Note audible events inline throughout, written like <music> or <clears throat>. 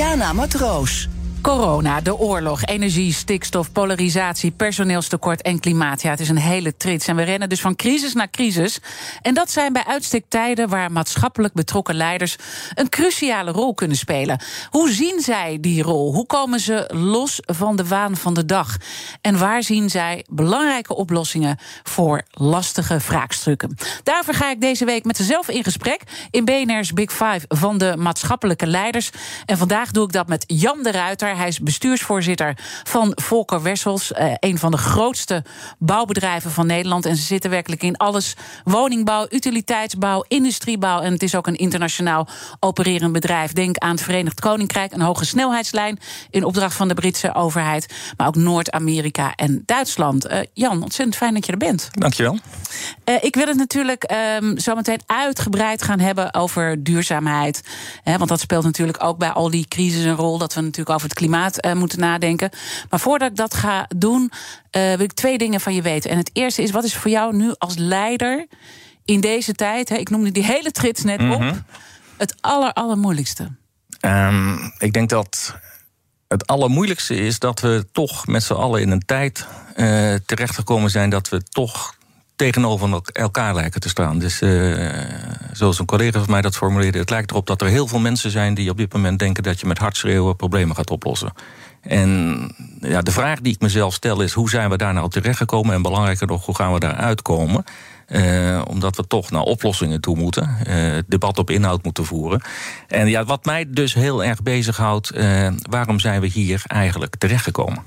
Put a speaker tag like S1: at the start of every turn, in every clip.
S1: Diana Matroos.
S2: Corona, de oorlog, energie, stikstof, polarisatie, personeelstekort en klimaat. Ja, het is een hele trits. En we rennen dus van crisis naar crisis. En dat zijn bij uitstek tijden waar maatschappelijk betrokken leiders een cruciale rol kunnen spelen. Hoe zien zij die rol? Hoe komen ze los van de waan van de dag? En waar zien zij belangrijke oplossingen voor lastige vraagstukken? Daarvoor ga ik deze week met zichzelf in gesprek in BNR's Big Five van de maatschappelijke leiders. En vandaag doe ik dat met Jan de Ruiter. Hij is bestuursvoorzitter van Volker Wessels, eh, een van de grootste bouwbedrijven van Nederland. En ze zitten werkelijk in alles: woningbouw, utiliteitsbouw, industriebouw. En het is ook een internationaal opererend bedrijf. Denk aan het Verenigd Koninkrijk, een hoge snelheidslijn in opdracht van de Britse overheid, maar ook Noord-Amerika en Duitsland. Uh, Jan, ontzettend fijn dat je er bent.
S3: Dankjewel.
S2: Uh, ik wil het natuurlijk um, zo meteen uitgebreid gaan hebben over duurzaamheid. Want dat speelt natuurlijk ook bij al die crisis een rol. Dat we natuurlijk over het klimaat uh, moeten nadenken. Maar voordat ik dat ga doen, uh, wil ik twee dingen van je weten. En het eerste is, wat is voor jou nu als leider in deze tijd... Hè, ik noemde die hele trits net mm -hmm. op... het aller, allermoeilijkste?
S3: Um, ik denk dat het allermoeilijkste is dat we toch met z'n allen in een tijd uh, terechtgekomen zijn... dat we toch tegenover elkaar lijken te staan. Dus uh, zoals een collega van mij dat formuleerde... het lijkt erop dat er heel veel mensen zijn die op dit moment denken... dat je met hardschreeuwen problemen gaat oplossen. En ja, de vraag die ik mezelf stel is... hoe zijn we daar nou terechtgekomen? En belangrijker nog, hoe gaan we daar uitkomen? Uh, omdat we toch naar oplossingen toe moeten. Uh, debat op inhoud moeten voeren. En ja, wat mij dus heel erg bezighoudt... Waarom zijn we hier eigenlijk terechtgekomen?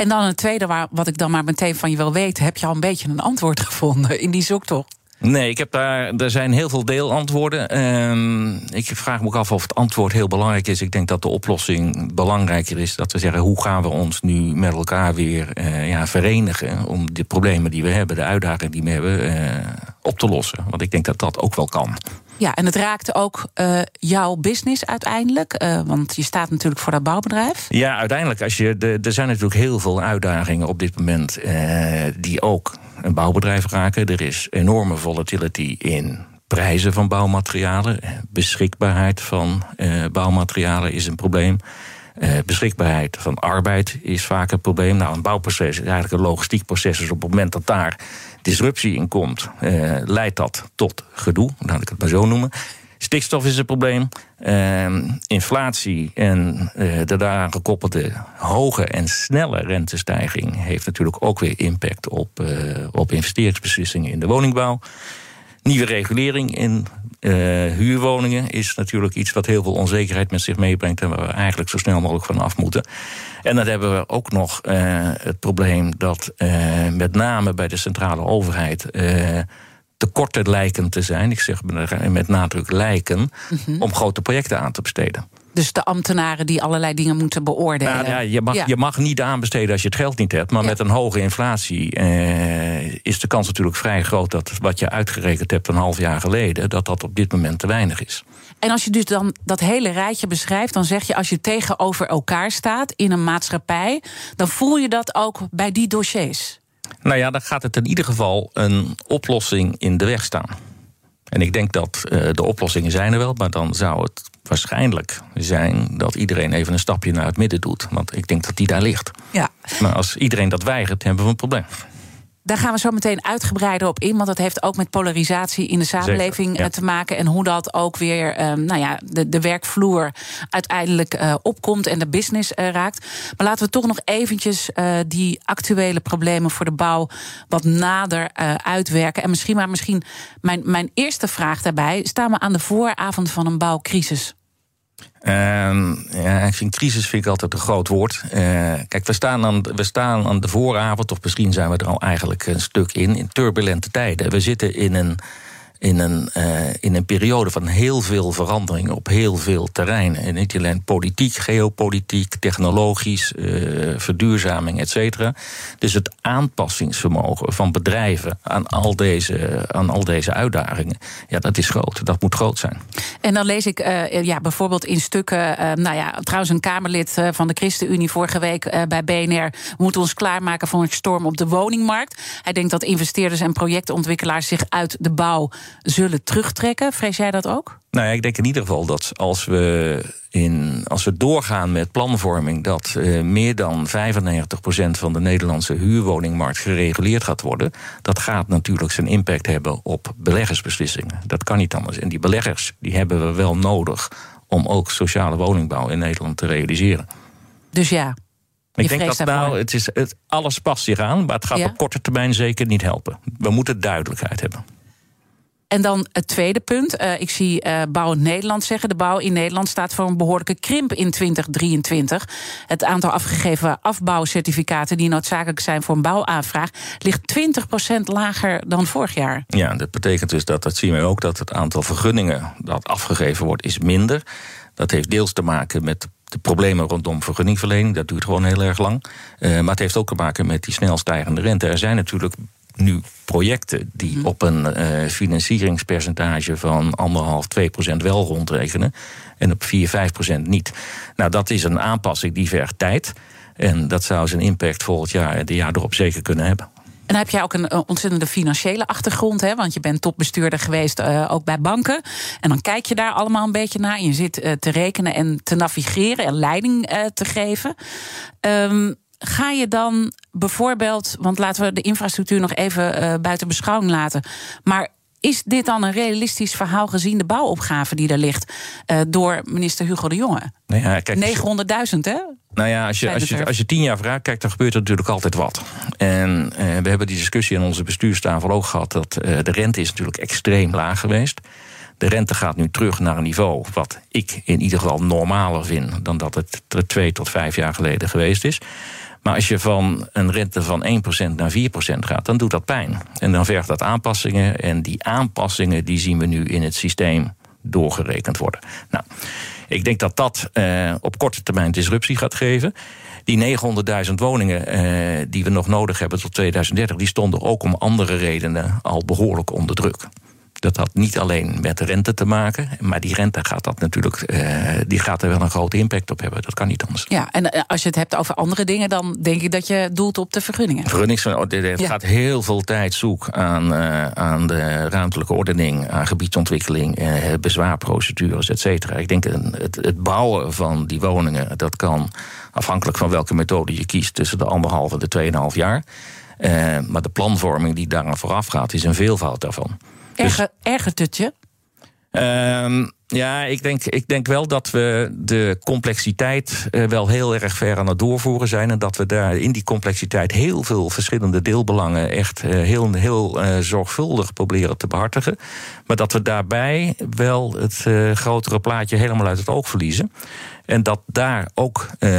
S2: En dan een tweede, waar, wat ik dan maar meteen van je wil weten... heb je al een beetje een antwoord <laughs> gevonden in die zoektocht?
S3: Nee, ik heb daar, er zijn heel veel deelantwoorden. Um, ik vraag me ook af of het antwoord heel belangrijk is. Ik denk dat de oplossing belangrijker is. Dat we zeggen, hoe gaan we ons nu met elkaar weer uh, ja, verenigen... om de problemen die we hebben, de uitdagingen die we hebben, uh, op te lossen. Want ik denk dat dat ook wel kan.
S2: Ja, en het raakte ook uh, jouw business uiteindelijk. Uh, want je staat natuurlijk voor dat bouwbedrijf.
S3: Ja, uiteindelijk. Als je, de, er zijn natuurlijk heel veel uitdagingen op dit moment... Uh, die ook een bouwbedrijf raken. Er is enorme volatility in prijzen van bouwmaterialen. Beschikbaarheid van bouwmaterialen is een probleem. Uh, beschikbaarheid van arbeid is vaak een probleem. Nou, een bouwproces is eigenlijk een logistiek proces. Dus op het moment dat daar disruptie in komt, uh, leidt dat tot gedoe. Laat ik het maar zo noemen. Stikstof is een probleem. Uh, inflatie en uh, de daaraan gekoppelde hoge en snelle rentestijging heeft natuurlijk ook weer impact op, op investeringsbeslissingen in de woningbouw. Nieuwe regulering in uh, huurwoningen is natuurlijk iets wat heel veel onzekerheid met zich meebrengt en waar we eigenlijk zo snel mogelijk van af moeten. En dan hebben we ook nog uh, het probleem dat uh, met name bij de centrale overheid tekorten lijken te zijn. Ik zeg met nadruk lijken, mm -hmm. om grote projecten aan te besteden.
S2: Dus de ambtenaren die allerlei dingen moeten beoordelen.
S3: Nou, ja, je, mag, ja. je mag niet aanbesteden als je het geld niet hebt. Maar ja. met een hoge inflatie eh, is de kans natuurlijk vrij groot dat wat je uitgerekend hebt een half jaar geleden, dat dat op dit moment te weinig is.
S2: En als je dus dan dat hele rijtje beschrijft, dan zeg je als je tegenover elkaar staat in een maatschappij, dan voel je dat ook bij die dossiers.
S3: Nou ja, dan gaat het in ieder geval een oplossing in de weg staan. En ik denk dat uh, de oplossingen zijn er wel, maar dan zou het waarschijnlijk zijn dat iedereen even een stapje naar het midden doet. Want ik denk dat die daar ligt.
S2: Ja.
S3: Maar als iedereen dat weigert, hebben we een probleem.
S2: Daar gaan we zo meteen uitgebreider op in. Want dat heeft ook met polarisatie in de samenleving
S3: Zeker, ja.
S2: te maken. En hoe dat ook weer um, nou ja, de, de werkvloer uiteindelijk uh, opkomt en de business uh, raakt. Maar laten we toch nog eventjes uh, die actuele problemen voor de bouw wat nader uitwerken. En misschien maar misschien mijn, mijn eerste vraag daarbij. Staan we aan de vooravond van een bouwcrisis?
S3: Um, ja, ik vind crisis vind ik altijd een groot woord. Uh, kijk, we staan, aan, we staan aan de vooravond, of misschien zijn we er al eigenlijk een stuk in, in turbulente tijden. We zitten in een in een, uh, in een periode van heel veel veranderingen op heel veel terreinen. En niet alleen politiek, geopolitiek, technologisch, uh, verduurzaming, et cetera. Dus het aanpassingsvermogen van bedrijven aan al, deze, aan al deze uitdagingen, ja, dat is groot. Dat moet groot zijn.
S2: En dan lees ik uh, ja, bijvoorbeeld in stukken, nou ja, trouwens een Kamerlid van de ChristenUnie vorige week bij BNR, we moeten ons klaarmaken voor een storm op de woningmarkt. Hij denkt dat investeerders en projectontwikkelaars zich uit de bouw zullen terugtrekken. Vrees jij dat ook?
S3: Nou ja, ik denk in ieder geval dat als we, in, als we doorgaan met planvorming, dat uh, meer dan 95% van de Nederlandse huurwoningmarkt gereguleerd gaat worden. Dat gaat natuurlijk zijn impact hebben op beleggersbeslissingen. Dat kan niet anders. En die beleggers die hebben we wel nodig om ook sociale woningbouw in Nederland te realiseren.
S2: Dus ja,
S3: ik denk dat nou, het is, het, alles past zich aan, maar het gaat op korte termijn zeker niet helpen. We moeten duidelijkheid hebben.
S2: En dan het tweede punt. Uh, ik zie uh, Bouw Nederland zeggen. De bouw in Nederland staat voor een behoorlijke krimp in 2023. Het aantal afgegeven afbouwcertificaten die noodzakelijk zijn voor een bouwaanvraag ligt 20% lager dan vorig jaar.
S3: Ja, dat betekent dus dat, dat zien we ook, dat het aantal vergunningen dat afgegeven wordt, is minder. Dat heeft deels te maken met de problemen rondom vergunningverlening. Dat duurt gewoon heel erg lang. Uh, maar het heeft ook te maken met die snel stijgende rente. Er zijn natuurlijk nu projecten die mhm. op een uh, financieringspercentage van anderhalf, 2 procent wel rondrekenen. En op 4, 5 procent niet. Nou, dat is een aanpassing die vergt tijd. En dat zou zijn impact volgend jaar en de jaar erop zeker kunnen hebben.
S2: En dan heb jij ook een ontzettende financiële achtergrond, hè? want je bent topbestuurder geweest uh, ook bij banken. En dan kijk je daar allemaal een beetje naar. Je zit uh, te rekenen en te navigeren en leiding uh, te geven. Um, ga je dan bijvoorbeeld, want laten we de infrastructuur nog even uh, buiten beschouwing laten. Maar is dit dan een realistisch verhaal gezien de bouwopgave die er ligt uh, door minister Hugo de Jonge?
S3: Nou ja,
S2: 900.000, hè?
S3: Nou ja, als je, als, je, als je tien jaar vraagt, kijkt, dan gebeurt er natuurlijk altijd wat. En uh, we hebben die discussie in onze bestuurstafel ook gehad dat uh, de rente is natuurlijk extreem laag geweest. De rente gaat nu terug naar een niveau wat ik in ieder geval normaler vind dan dat het twee tot vijf jaar geleden geweest is. Maar als je van een rente van 1% naar 4% gaat, dan doet dat pijn. En dan vergt dat aanpassingen. En die aanpassingen die zien we nu in het systeem doorgerekend worden. Nou, ik denk dat dat uh, op korte termijn disruptie gaat geven. Die 900.000 woningen uh, die we nog nodig hebben tot 2030, die stonden ook om andere redenen al behoorlijk onder druk. Dat had niet alleen met de rente te maken, maar die rente gaat dat natuurlijk, uh, die gaat er wel een grote impact op hebben. Dat kan niet anders.
S2: Ja, en eh, als je het hebt over andere dingen, dan denk ik dat je doelt op de vergunningen.
S3: Vergunnings, het ja. gaat heel veel tijd zoek aan, uh, aan de ruimtelijke ordening, aan gebiedsontwikkeling, uh, bezwaarprocedures, et cetera. Ik denk het, het bouwen van die woningen, dat kan afhankelijk van welke methode je kiest, tussen de anderhalve en de tweeënhalf jaar. maar de planvorming die daaraan vooraf gaat, is een veelvoud daarvan.
S2: Erger, dus, ergert het je?
S3: Um, ja, ik denk, ik denk wel dat we de complexiteit uh, wel heel erg ver aan het doorvoeren zijn. En dat we daar in die complexiteit heel veel verschillende deelbelangen echt uh, heel, heel uh, zorgvuldig proberen te behartigen. Maar dat we daarbij wel het grotere plaatje helemaal uit het oog verliezen. En dat daar ook uh,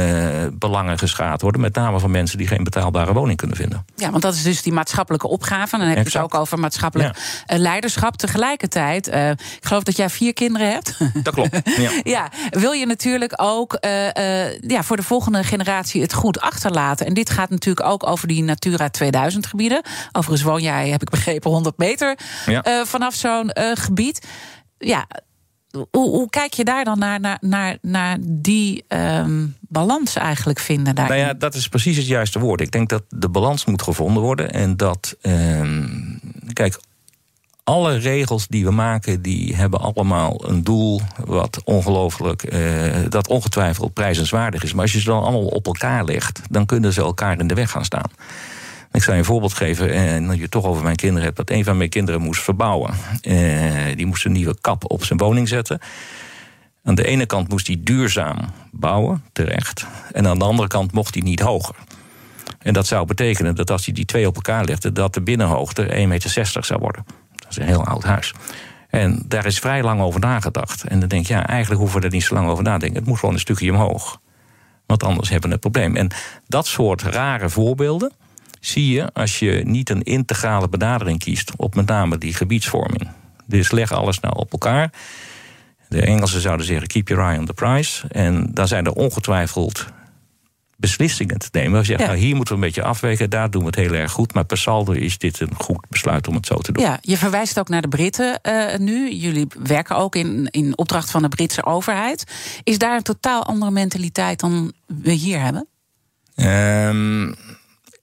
S3: belangen geschaad worden. Met name van mensen die geen betaalbare woning kunnen vinden.
S2: Ja, want dat is dus die maatschappelijke opgave. En dan heb je het ook over maatschappelijk ja. leiderschap. Tegelijkertijd, uh, ik geloof dat jij vier kinderen hebt. <laughs>
S3: Dat klopt. <laughs>
S2: Ja, ja wil je natuurlijk ook uh, ja, voor de volgende generatie het goed achterlaten. En dit gaat natuurlijk ook over die Natura 2000 gebieden. Overigens woon jij, heb ik begrepen, 100 meter ja. vanaf zo'n gebied. Ja, hoe, kijk je daar dan naar, naar, naar, naar die um, balans eigenlijk vinden? Daarin?
S3: Nou ja, dat is precies het juiste woord. Ik denk dat de balans moet gevonden worden. En dat, um, kijk, alle regels die we maken, die hebben allemaal een doel wat ongelooflijk, uh, dat ongetwijfeld prijzenswaardig is. Maar als je ze dan allemaal op elkaar legt, dan kunnen ze elkaar in de weg gaan staan. Ik zal je een voorbeeld geven, en dat je het toch over mijn kinderen hebt, dat een van mijn kinderen moest verbouwen. Eh, die moest een nieuwe kap op zijn woning zetten. Aan de ene kant moest hij duurzaam bouwen, terecht. En aan de andere kant mocht hij niet hoger. En dat zou betekenen dat als hij die twee op elkaar legde, dat de binnenhoogte 1,60 meter zou worden. Dat is een heel oud huis. En daar is vrij lang over nagedacht. En dan denk je, ja, eigenlijk hoeven we er niet zo lang over nadenken. Het moet gewoon een stukje omhoog. Want anders hebben we een probleem. En dat soort rare voorbeelden, zie je als je niet een integrale benadering kiest op met name die gebiedsvorming. Dus leg alles nou op elkaar. De Engelsen zouden zeggen: keep your eye on the prize. En daar zijn er ongetwijfeld beslissingen te nemen. We zeggen,
S2: Ja.
S3: nou, hier moeten we een beetje afwegen, daar doen we het heel erg goed. Maar per saldo is dit een goed besluit om het zo te doen.
S2: Ja, je verwijst ook naar de Britten eh, nu. Jullie werken ook in, in opdracht van de Britse overheid. Is daar een totaal andere mentaliteit dan we hier hebben?
S3: Ehm,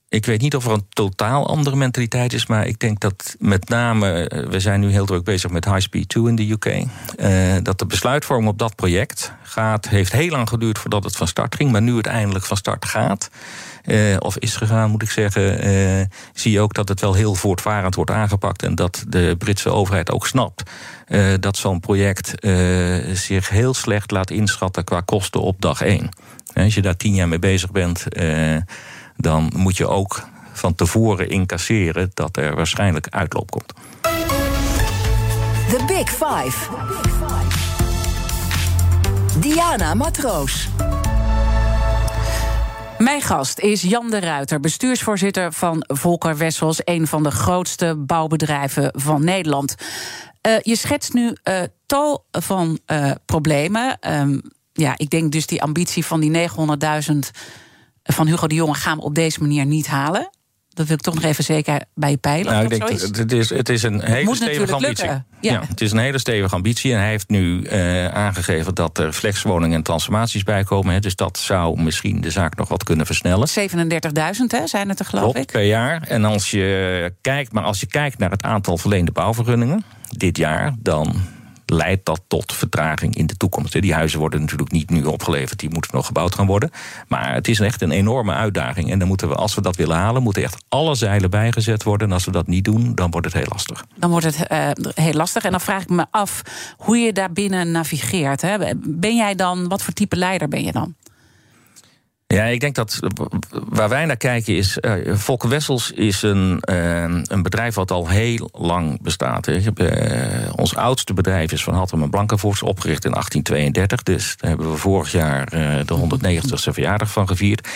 S3: ik weet niet of er een totaal andere mentaliteit is, maar ik denk dat met name, eh, we zijn nu heel druk bezig met High Speed 2 in de UK, eh, dat de besluitvorming op dat project gaat, heeft heel lang geduurd voordat het van start ging, maar nu het eindelijk van start gaat, eh, of is gegaan moet ik zeggen, zie je ook dat het wel heel voortvarend wordt aangepakt en dat de Britse overheid ook snapt dat zo'n project zich heel slecht laat inschatten qua kosten op dag één. Als je daar tien jaar mee bezig bent, dan moet je ook van tevoren incasseren dat er waarschijnlijk uitloop komt.
S1: The Big Five. Diana Matroos.
S2: Mijn gast is Jan de Ruiter, bestuursvoorzitter van Volker Wessels, een van de grootste bouwbedrijven van Nederland. Eh, je schetst nu eh, tal van eh, problemen. Ehm, ja, ik denk dus die ambitie van die 900.000 van Hugo de Jonge gaan we op deze manier niet halen. Dat wil ik toch nog even zeker bij je peilen.
S3: Nou, ik denk
S2: is.
S3: het is, het is een hele
S2: Moet
S3: stevige ambitie.
S2: lukken, ja.
S3: het is een hele stevige ambitie. En hij heeft nu eh, aangegeven dat er flexwoningen en transformaties bij komen. Hè, dus dat zou misschien de zaak nog wat kunnen versnellen.
S2: 37.000 hè, zijn het er geloof
S3: Klopt,
S2: ik.
S3: per jaar. En als je kijkt, maar als je kijkt naar het aantal verleende bouwvergunningen dit jaar, dan leidt dat tot vertraging in de toekomst. Die huizen worden natuurlijk niet nu opgeleverd, die moeten nog gebouwd gaan worden. Maar het is echt een enorme uitdaging. En dan moeten we, als we dat willen halen, moeten echt alle zeilen bijgezet worden. En als we dat niet doen, dan wordt het heel lastig.
S2: Dan wordt het eh, heel lastig. En dan vraag ik me af hoe je daarbinnen navigeert. Hè. Ben jij dan, wat voor type leider ben je dan?
S3: Ja, ik denk dat waar wij naar kijken is. Uh, Volker Wessels is een, uh, een bedrijf wat al heel lang bestaat. Hè. Uh, ons oudste bedrijf is van Hattem en Blankenvoorts, opgericht in 1832. Dus daar hebben we vorig jaar de 190ste verjaardag van gevierd.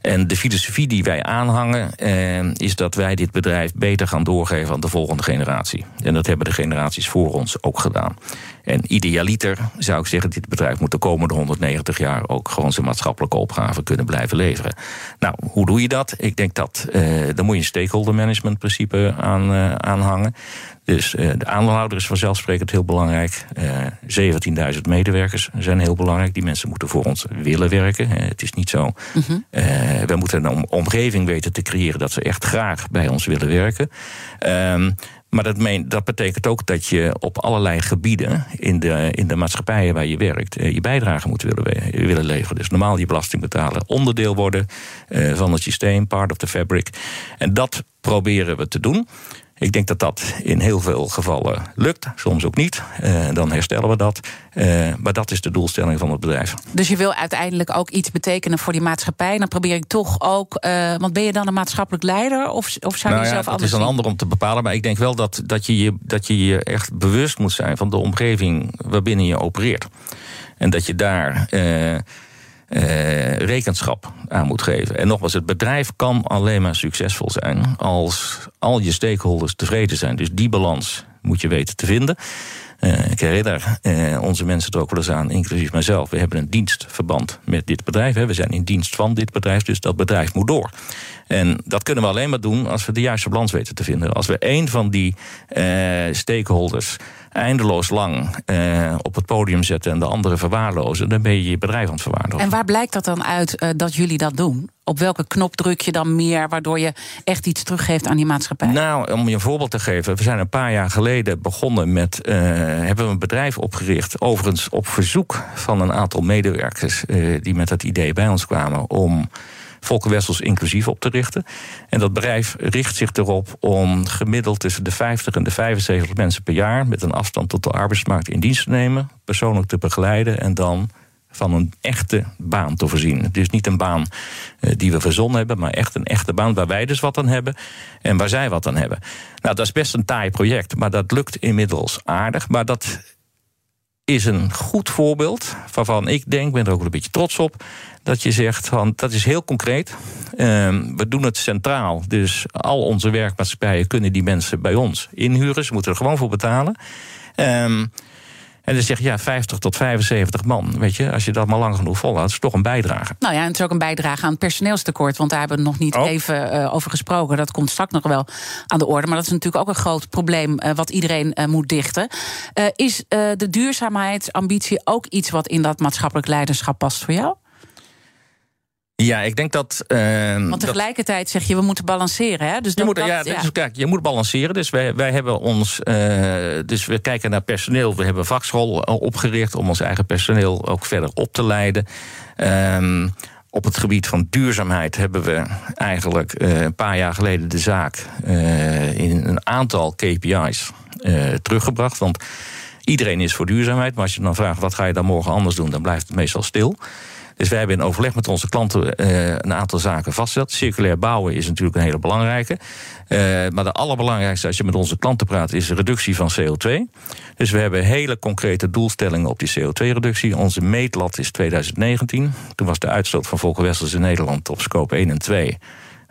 S3: En de filosofie die wij aanhangen, eh, is dat wij dit bedrijf beter gaan doorgeven aan de volgende generatie. En dat hebben de generaties voor ons ook gedaan. En idealiter zou ik zeggen, dit bedrijf moet de komende 190 jaar ook gewoon zijn maatschappelijke opgave kunnen blijven leveren. Nou, hoe doe je dat? Ik denk dat eh, daar moet je een stakeholder management principe aan uh, aanhangen. Dus uh, de aandeelhouder is vanzelfsprekend heel belangrijk. Uh, 17.000 medewerkers zijn heel belangrijk. Die mensen moeten voor ons willen werken. Het is niet zo. Mm -hmm. we moeten een om omgeving weten te creëren dat ze echt graag bij ons willen werken. Um, maar dat, meen, dat, betekent ook dat je op allerlei gebieden in de, in de maatschappijen waar je werkt, je bijdrage moet willen, willen leveren. Dus normaal je belasting betalen, onderdeel worden van het systeem, part of the fabric. En dat proberen we te doen. Ik denk dat dat in heel veel gevallen lukt, soms ook niet. Uh, dan herstellen we dat. Uh, maar dat is de doelstelling van het bedrijf.
S2: Dus je wil uiteindelijk ook iets betekenen voor die maatschappij. Dan probeer ik toch ook. Uh, want ben je dan een maatschappelijk leider? Of, of zou
S3: nou
S2: je
S3: ja,
S2: zelf
S3: dat
S2: anders
S3: is een ander om te bepalen. Maar ik denk wel dat, dat, je je, dat je je echt bewust moet zijn van de omgeving waarbinnen je opereert. En dat je daar. Uh, rekenschap aan moet geven. En nogmaals, het bedrijf kan alleen maar succesvol zijn als al je stakeholders tevreden zijn. Dus die balans moet je weten te vinden. Uh, ik herinner uh, onze mensen er ook wel eens aan, inclusief mijzelf. We hebben een dienstverband met dit bedrijf. Hè. We zijn in dienst van dit bedrijf, dus dat bedrijf moet door. En dat kunnen we alleen maar doen als we de juiste balans weten te vinden. Als we een van die stakeholders eindeloos lang uh, op het podium zetten en de andere verwaarlozen, dan ben je je bedrijf aan het verwaarlozen.
S2: En waar blijkt dat dan uit uh, dat jullie dat doen? Op welke knop druk je dan meer, waardoor je echt iets teruggeeft aan die maatschappij?
S3: Nou, om je een voorbeeld te geven. We zijn een paar jaar geleden begonnen met. Uh, hebben we een bedrijf opgericht. Overigens op verzoek van een aantal medewerkers. Die met dat idee bij ons kwamen. om Volker Wessels inclusief op te richten. En dat bedrijf richt zich erop om gemiddeld tussen de 50 en de 75 mensen per jaar. met een afstand tot de arbeidsmarkt in dienst te nemen. persoonlijk te begeleiden en dan van een echte baan te voorzien. Dus niet een baan uh, die we verzonnen hebben, maar echt een echte baan waar wij dus wat aan hebben en waar zij wat aan hebben. Nou, dat is best een taai project, maar dat lukt inmiddels aardig. Maar dat is een goed voorbeeld waarvan ik denk, ben er ook een beetje trots op, dat je zegt van dat is heel concreet. Ehm, we doen het centraal. Dus al onze werkmaatschappijen kunnen die mensen bij ons inhuren. Ze moeten er gewoon voor betalen. Ehm, en dan zeg je ja, 50 tot 75 man. Weet je, als je dat maar lang genoeg volhoudt, is het toch een bijdrage.
S2: Nou ja, en het is ook een bijdrage aan het personeelstekort. Want daar hebben we nog niet
S3: Oh.
S2: even eh, over gesproken. Dat komt straks nog wel aan de orde. Maar dat is natuurlijk ook een groot probleem eh, wat iedereen eh, moet dichten. Is de duurzaamheidsambitie ook iets wat in dat maatschappelijk leiderschap past voor jou?
S3: Ja, ik denk dat. ehm,
S2: Want tegelijkertijd zeg je, we moeten balanceren. Hè? Dus
S3: Je
S2: dat,
S3: moet,
S2: dat-
S3: ja,
S2: ja.
S3: Dus, kijk, je moet balanceren. Dus wij, wij hebben ons. eh, dus we kijken naar personeel. We hebben vakschool eh, opgericht om ons eigen personeel ook verder op te leiden. Ehm, op het gebied van duurzaamheid hebben we eigenlijk eh, een paar jaar geleden de zaak in een aantal KPI's teruggebracht. Want iedereen is voor duurzaamheid. Maar als je dan vraagt wat ga je dan morgen anders doen, dan blijft het meestal stil. Dus wij hebben in overleg met onze klanten eh, een aantal zaken vastgesteld. Circulair bouwen is natuurlijk een hele belangrijke. Eh, maar de allerbelangrijkste als je met onze klanten praat is de reductie van CO2. Dus we hebben hele concrete doelstellingen op die CO2-reductie. Onze meetlat is 2019. Toen was de uitstoot van Volker in Nederland op scope 1 en 2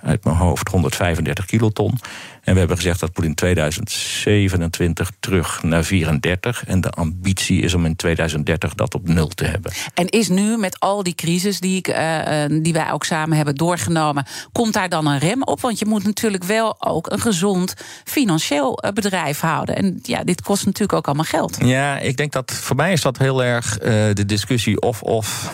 S3: uit mijn hoofd 135 kiloton. En we hebben gezegd dat moet in 2027 terug naar 34. En de ambitie is om in 2030 dat op nul te hebben.
S2: En is nu met al die crisis die, ik, eh, eh, die wij ook samen hebben doorgenomen, komt daar dan een rem op? Want je moet natuurlijk wel ook een gezond financieel eh, bedrijf houden. En ja, dit kost natuurlijk ook allemaal geld.
S3: Ja, ik denk dat voor mij is dat heel erg de discussie of-of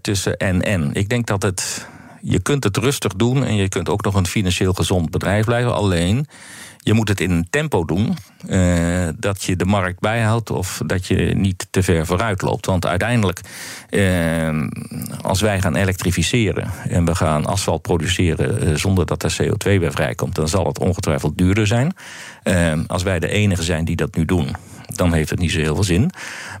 S3: tussen en-en. Ik denk dat het. Je kunt het rustig doen en je kunt ook nog een financieel gezond bedrijf blijven. Alleen, je moet het in een tempo doen eh, dat je de markt bijhoudt of dat je niet te ver vooruit loopt. Want uiteindelijk, eh, als wij gaan elektrificeren en we gaan asfalt produceren eh, zonder dat er CO2 bij vrijkomt, dan zal het ongetwijfeld duurder zijn. Als wij de enige zijn die dat nu doen, dan heeft het niet zo heel veel zin.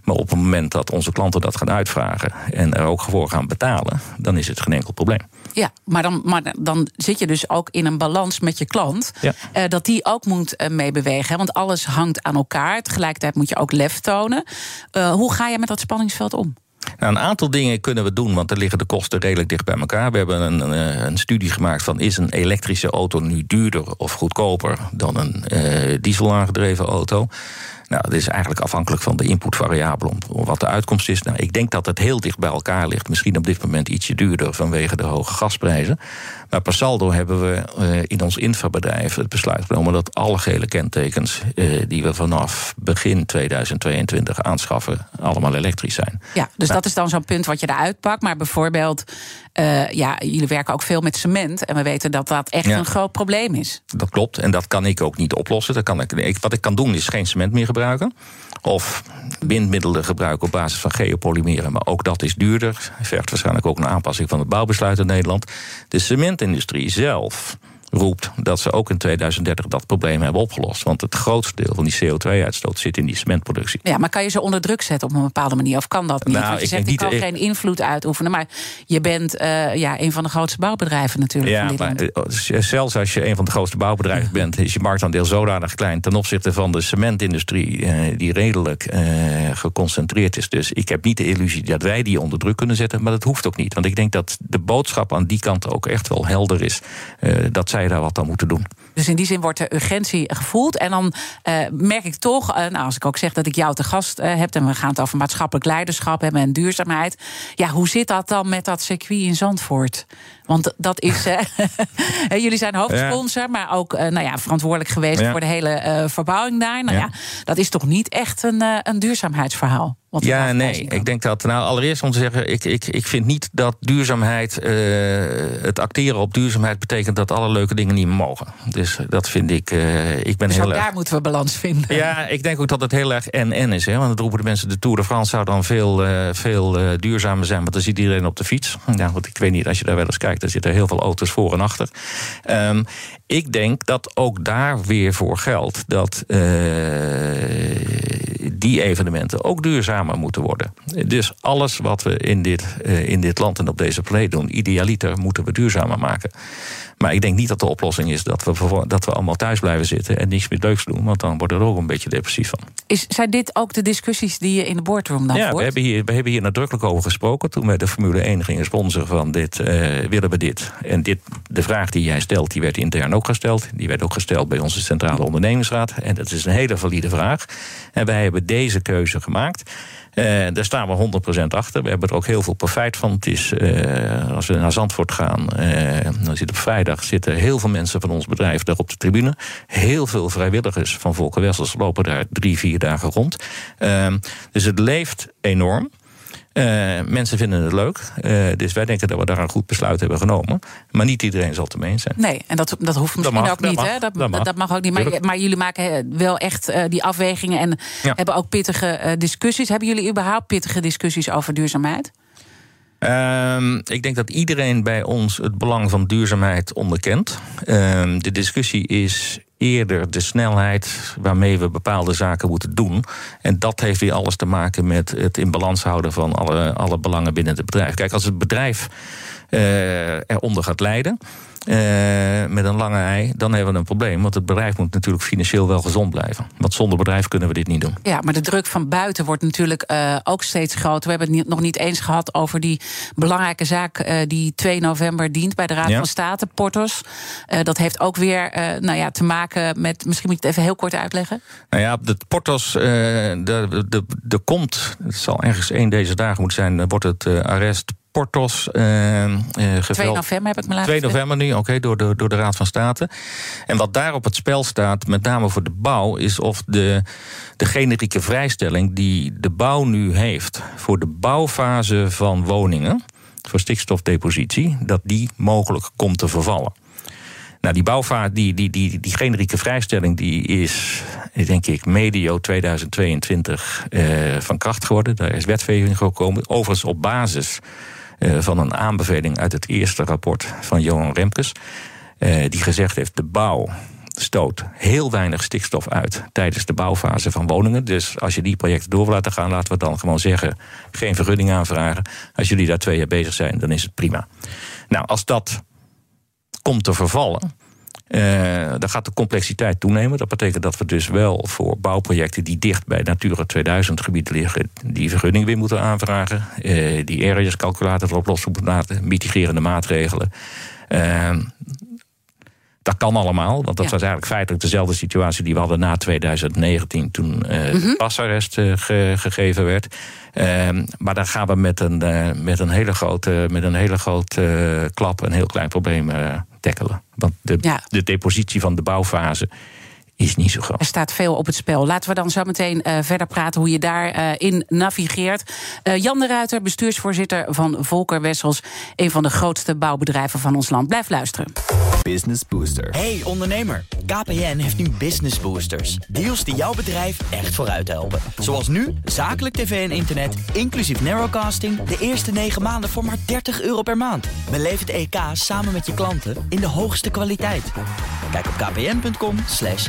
S3: Maar op het moment dat onze klanten dat gaan uitvragen en er ook voor gaan betalen, dan is het geen enkel probleem.
S2: Ja, maar dan, maar dan zit je dus ook in een balans met je klant.
S3: Ja.
S2: eh, dat die ook moet eh, meebewegen. Want alles hangt aan elkaar. Tegelijkertijd moet je ook lef tonen. Eh, hoe ga je met dat spanningsveld om?
S3: Nou, een aantal dingen kunnen we doen, want er liggen de kosten redelijk dicht bij elkaar. We hebben een, een, een studie gemaakt van is een elektrische auto nu duurder of goedkoper dan een eh diesel aangedreven auto. Nou, dat is eigenlijk afhankelijk van de inputvariabelen om wat de uitkomst is. Nou, ik denk dat het heel dicht bij elkaar ligt. Misschien op dit moment ietsje duurder vanwege de hoge gasprijzen. Maar per saldo hebben we eh, in ons infabedrijf het besluit genomen dat alle gele kentekens eh, die we vanaf begin 2022 aanschaffen, allemaal elektrisch zijn.
S2: Ja, dus
S3: Nou.
S2: dat is dan zo'n punt wat je eruit pakt. Maar bijvoorbeeld, eh, ja, jullie werken ook veel met cement. En we weten dat dat echt
S3: Ja.
S2: een groot probleem is.
S3: Dat klopt. En dat kan ik ook niet oplossen. Dat kan ik, ik- wat ik kan doen is geen cement meer gebruiken. Of bindmiddelen gebruiken op basis van geopolymeren. Maar ook dat is duurder. Vergt waarschijnlijk ook een aanpassing van het bouwbesluit in Nederland. De cementindustrie zelf roept dat ze ook in 2030 dat probleem hebben opgelost. Want het grootste deel van die CO2-uitstoot zit in die cementproductie.
S2: Ja, maar kan je ze onder druk zetten op een bepaalde manier? Of kan dat niet?
S3: Nou,
S2: Want je
S3: ik
S2: zegt, ik kan geen invloed uitoefenen. Maar je bent eh, ja, een van de grootste bouwbedrijven natuurlijk van
S3: Ja,
S2: dit
S3: maar eh, zelfs als je een van de grootste bouwbedrijven bent, is je marktaandeel zodanig klein ten opzichte van de cementindustrie, eh, die redelijk geconcentreerd is. Dus ik heb niet de illusie dat wij die onder druk kunnen zetten, maar dat hoeft ook niet. Want ik denk dat de boodschap aan die kant ook echt wel helder is dat zij wat aan moeten doen.
S2: Dus in die zin wordt de urgentie gevoeld. En dan eh, merk ik toch, eh, nou, als ik ook zeg dat ik jou te gast eh, heb... en we gaan het over maatschappelijk leiderschap hebben en duurzaamheid... ja, hoe zit dat dan met dat circuit in Zandvoort? Want dat is... <laughs> jullie zijn hoofdsponsor, maar ook eh, nou ja, verantwoordelijk geweest...
S3: Ja.
S2: voor de hele eh, verbouwing daar. Nou ja. Dat is toch niet echt een, eh, een duurzaamheidsverhaal? er
S3: Ja, nee. Ik denk dat, nou, allereerst om te zeggen, ik, ik, ik vind niet dat duurzaamheid, het acteren op duurzaamheid betekent dat alle leuke dingen niet meer mogen. Dus dat vind ik, ik ben
S2: Dus
S3: heel erg.
S2: daar moeten we balans vinden.
S3: Ja, ik denk ook dat het heel erg en-en is. Hè? Want dan roepen de mensen, de Tour de France zou dan veel, veel duurzamer zijn... want dan ziet iedereen op de fiets. Ja, want ik weet niet, als je daar wel eens kijkt... dan zitten heel veel auto's voor en achter. Ehm, ik denk dat ook daar weer voor geldt... dat eh, die evenementen ook duurzamer moeten worden. Dus alles wat we in dit, uh, in dit land en op deze planeet doen, idealiter moeten we duurzamer maken. Maar ik denk niet dat de oplossing is dat we, dat we allemaal thuis blijven zitten en niks meer leuks doen. Want dan wordt er ook een beetje depressief van.
S2: Is, zijn dit ook de discussies die je in de boardroom dan
S3: ja, we hebben, hier, we hebben hier nadrukkelijk over gesproken. Toen we de Formule 1 gingen sponsoren van dit, uh, willen we dit. En dit, de vraag die jij stelt, die werd intern ook gesteld. Die werd ook gesteld bij onze Centrale Ondernemingsraad. En dat is een hele valide vraag. En wij hebben deze keuze gemaakt. Uh, daar staan we 100% achter. We hebben er ook heel veel profijt van. Het is, uh, als we naar Zandvoort gaan, uh, dan zit op vrijdag zitten heel veel mensen van ons bedrijf daar op de tribune. Heel veel vrijwilligers van Volker Wessels lopen daar drie, vier dagen rond. dus het leeft enorm. Uh, mensen vinden het leuk. Uh, dus wij denken dat we daar een goed besluit hebben genomen. Maar niet iedereen zal het ermee eens zijn.
S2: Nee, en dat, dat hoeft misschien
S3: mag,
S2: ook niet.
S3: Mag,
S2: hè? Dat,
S3: dat, mag.
S2: dat, mag. ook niet. Maar, maar, jullie maken wel echt die afwegingen en ja. hebben ook pittige discussies. Hebben jullie überhaupt pittige discussies over duurzaamheid?
S3: Um, ik denk dat iedereen bij ons het belang van duurzaamheid onderkent. Um, de discussie is eerder de snelheid waarmee we bepaalde zaken moeten doen. En dat heeft weer alles te maken met het in balans houden van alle, alle belangen binnen het bedrijf. Kijk, als het bedrijf uh, eronder gaat lijden. Uh, met een lange ei, dan hebben we een probleem. Want het bedrijf moet natuurlijk financieel wel gezond blijven. Want zonder bedrijf kunnen we dit niet doen.
S2: Ja, maar de druk van buiten wordt natuurlijk uh, ook steeds groter. We hebben het nog niet eens gehad over die belangrijke zaak uh, die 2 november dient bij de Raad ja. van State, Portos. dat heeft ook weer nou ja, te maken met. Misschien moet je het even heel kort uitleggen.
S3: Nou ja, de Portos, er de, de, de komt, het zal ergens één deze dagen moeten zijn, wordt het arrest Portos uh, uh,
S2: 2 november heb ik me laten
S3: 2 november nu, oké, door, de, door de Raad van State. En wat daar op het spel staat, met name voor de bouw, is of de, de generieke vrijstelling die de bouw nu heeft voor de bouwfase van woningen, voor stikstofdepositie, dat die mogelijk komt te vervallen. Nou, die bouwvaart, die, die, die, die generieke vrijstelling, die is, denk ik, medio 2022 uh, van kracht geworden. Daar is wetgeving gekomen. Overigens op basis van een aanbeveling uit het eerste rapport van Johan Remkes. Uh, die gezegd heeft: de bouw stoot heel weinig stikstof uit tijdens de bouwfase van woningen. Dus als je die projecten door wil laten gaan, laten we dan gewoon zeggen: geen vergunning aanvragen. Als jullie daar twee jaar bezig zijn, dan is het prima. Nou, als dat komt te vervallen. Uh, dan gaat de complexiteit toenemen. Dat betekent dat we dus wel voor bouwprojecten die dicht bij Natura 2000 gebieden liggen, die vergunning weer moeten aanvragen. Uh, die areas calculator erop los moeten laten, mitigerende maatregelen. Uh, dat kan allemaal, want dat ja. was eigenlijk feitelijk dezelfde situatie die we hadden na 2019, toen uh, mm -hmm. pasarrest uh, ge gegeven werd. Uh, maar dan gaan we met een, met een hele grote, met een hele grote klap een heel klein probleem tackelen. Want de, ja. de depositie van de bouwfase is niet zo groot.
S2: Er staat veel op het spel. Laten we dan zo meteen uh, verder praten hoe je daarin uh, navigeert. Uh, Jan de Ruiter, bestuursvoorzitter van Volker Wessels, een van de grootste bouwbedrijven van ons land. Blijf luisteren.
S4: Business Booster. Hey ondernemer, KPN heeft nu Business Boosters. Deals die jouw bedrijf echt vooruit helpen. Zoals nu, zakelijk tv en internet, inclusief narrowcasting... de eerste 9 maanden voor maar 30 euro per maand. Beleef het EK samen met je klanten in de hoogste kwaliteit. Kijk op kpn.com slash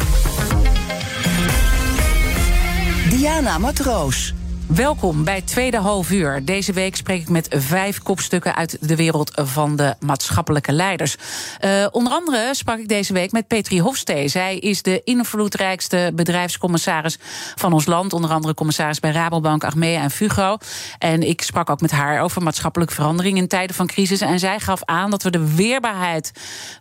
S1: Diana Matroos.
S2: Welkom bij Tweede Half Uur. Deze week spreek ik met vijf kopstukken uit de wereld van de maatschappelijke leiders. Uh, onder andere sprak ik deze week met Petri Hofstee. Zij is de invloedrijkste bedrijfscommissaris van ons land. Onder andere commissaris bij Rabobank, Achmea en Fugro. En ik sprak ook met haar over maatschappelijke verandering in tijden van crisis. En zij gaf aan dat we de weerbaarheid